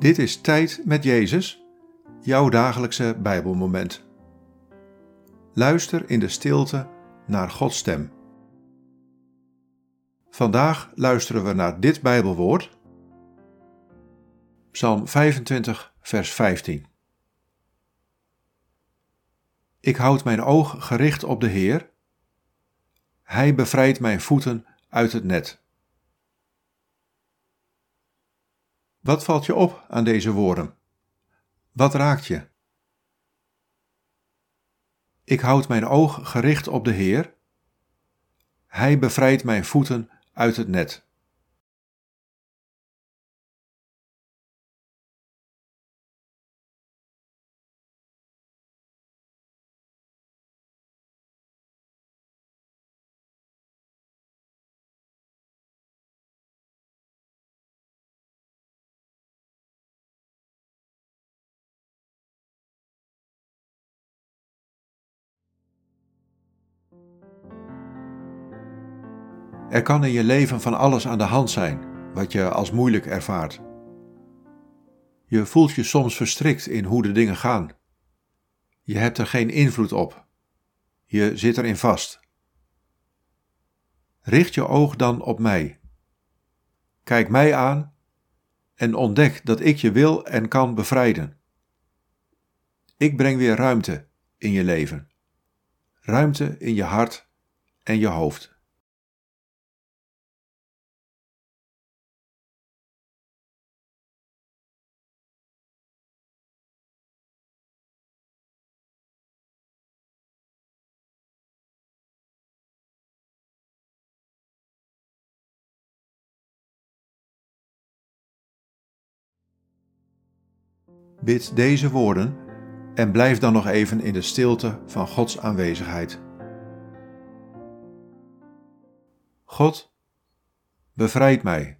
Dit is Tijd met Jezus, jouw dagelijkse Bijbelmoment. Luister in de stilte naar Gods stem. Vandaag luisteren we naar dit Bijbelwoord, Psalm 25, vers 15. Ik houd mijn oog gericht op de Heer. Hij bevrijdt mijn voeten uit het net. Wat valt je op aan deze woorden? Wat raakt je? Ik houd mijn oog gericht op de Heer. Hij bevrijdt mijn voeten uit het net. Er kan in je leven van alles aan de hand zijn wat je als moeilijk ervaart. Je voelt je soms verstrikt in hoe de dingen gaan. Je hebt er geen invloed op. Je zit erin vast. Richt je oog dan op mij. Kijk mij aan en ontdek dat ik je wil en kan bevrijden. Ik breng weer ruimte in je leven. Ruimte in je hart en je hoofd. Bid deze woorden en blijf dan nog even in de stilte van Gods aanwezigheid. God, bevrijd mij.